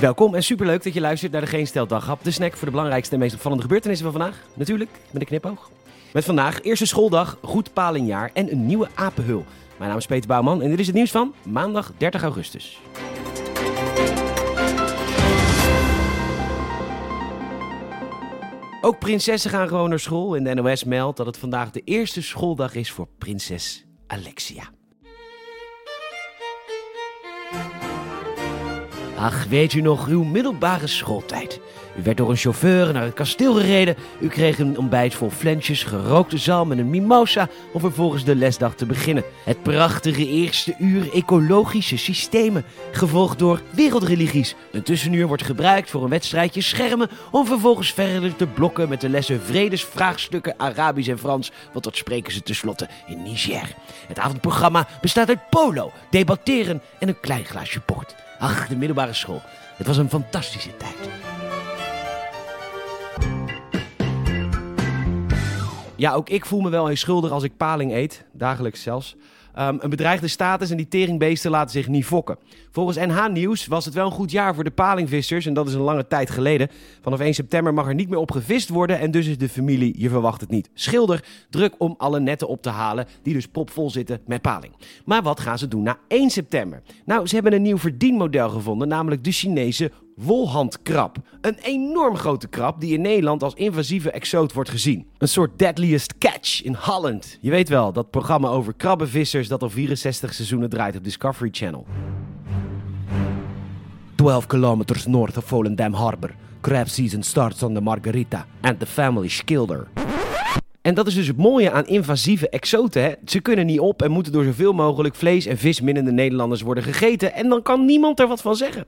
Welkom en superleuk dat je luistert naar de Geen. De snack voor de belangrijkste en meest opvallende gebeurtenissen van vandaag. Natuurlijk, met een knipoog. Met vandaag eerste schooldag, goed palingjaar en een nieuwe apenhul. Mijn naam is Peter Bouwman en dit is het nieuws van maandag 30 augustus. Ook prinsessen gaan gewoon naar school en de NOS meldt dat het vandaag de eerste schooldag is voor prinses Alexia. Ach, weet u nog, uw middelbare schooltijd. U werd door een chauffeur naar het kasteel gereden. U kreeg een ontbijt vol flensjes, gerookte zalm en een mimosa om vervolgens de lesdag te beginnen. Het prachtige eerste uur ecologische systemen, gevolgd door wereldreligies. Een tussenuur wordt gebruikt voor een wedstrijdje schermen om vervolgens verder te blokken met de lessen vredesvraagstukken Arabisch en Frans, want dat spreken ze tenslotte in Niger. Het avondprogramma bestaat uit polo, debatteren en een klein glaasje port. Ach, de middelbare school. Het was een fantastische tijd. Ja, ook ik voel me wel eens schuldig als ik paling eet, dagelijks zelfs. Um, een bedreigde status en die teringbeesten laten zich niet fokken. Volgens NH Nieuws was het wel een goed jaar voor de palingvissers en dat is een lange tijd geleden. Vanaf 1 september mag er niet meer op gevist worden en dus is de familie, je verwacht het niet, schilder druk om alle netten op te halen die dus propvol zitten met paling. Maar wat gaan ze doen na 1 september? Nou, ze hebben een nieuw verdienmodel gevonden, namelijk de Chinese wolhandkrab. Een enorm grote krab die in Nederland als invasieve exoot wordt gezien. Een soort deadliest catch in Holland. Je weet wel, dat programma over krabbenvissers dat al 64 seizoenen draait op Discovery Channel. 12 kilometers north of Volendam Harbor. Crab season starts on the Margarita and the family Schilder. En dat is dus het mooie aan invasieve exoten. Hè? Ze kunnen niet op en moeten door zoveel mogelijk vlees- en visminnende Nederlanders worden gegeten. En dan kan niemand er wat van zeggen.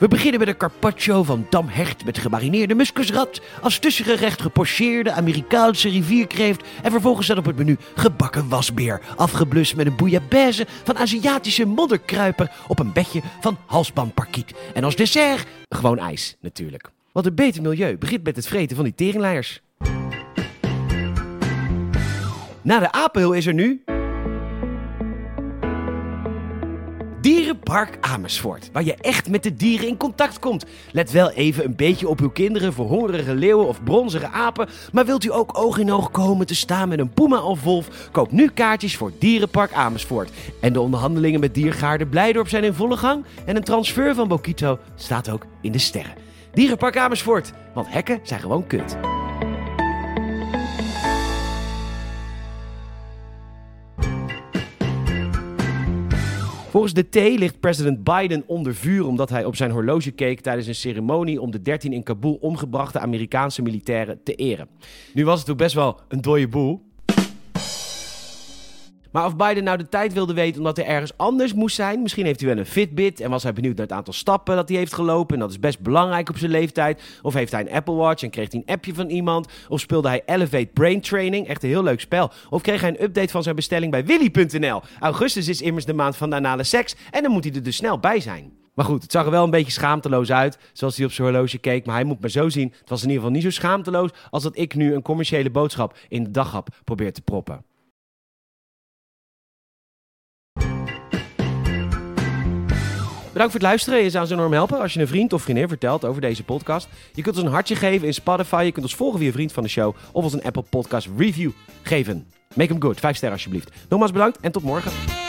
We beginnen met een carpaccio van damhecht met gemarineerde muskusrat, als tussengerecht gepocheerde Amerikaanse rivierkreeft en vervolgens staat op het menu gebakken wasbeer, afgeblust met een bouillabaisse van Aziatische modderkruiper op een bedje van halsbandparkiet. En als dessert gewoon ijs natuurlijk. Want een beter milieu begint met het vreten van die teringleiers. Na de apenhul is er nu Dierenpark Amersfoort, waar je echt met de dieren in contact komt. Let wel even een beetje op uw kinderen voor hongerige leeuwen of bronzige apen. Maar wilt u ook oog in oog komen te staan met een puma of wolf? Koop nu kaartjes voor Dierenpark Amersfoort. En de onderhandelingen met Diergaarde Blijdorp zijn in volle gang. En een transfer van Bokito staat ook in de sterren. Dierenpark Amersfoort, want hekken zijn gewoon kut. Volgens de T ligt president Biden onder vuur omdat hij op zijn horloge keek tijdens een ceremonie om de 13 in Kabul omgebrachte Amerikaanse militairen te eren. Nu was het ook best wel een dode boel. Maar of Biden nou de tijd wilde weten omdat hij ergens anders moest zijn, misschien heeft hij wel een Fitbit en was hij benieuwd naar het aantal stappen dat hij heeft gelopen en dat is best belangrijk op zijn leeftijd. Of heeft hij een Apple Watch en kreeg hij een appje van iemand. Of speelde hij Elevate Brain Training, echt een heel leuk spel. Of kreeg hij een update van zijn bestelling bij Willy.nl. Augustus is immers de maand van de anale seks en dan moet hij er dus snel bij zijn. Maar goed, het zag er wel een beetje schaamteloos uit, zoals hij op zijn horloge keek. Maar hij moet maar zo zien, het was in ieder geval niet zo schaamteloos als dat ik nu een commerciële boodschap in de daghap probeer te proppen. Bedankt voor het luisteren. Je zou ons enorm helpen als je een vriend of vriendin vertelt over deze podcast. Je kunt ons een hartje geven in Spotify. Je kunt ons volgen via Vriend van de Show. Of ons een Apple Podcast Review geven. Make them good. Vijf sterren alsjeblieft. Nogmaals bedankt en tot morgen.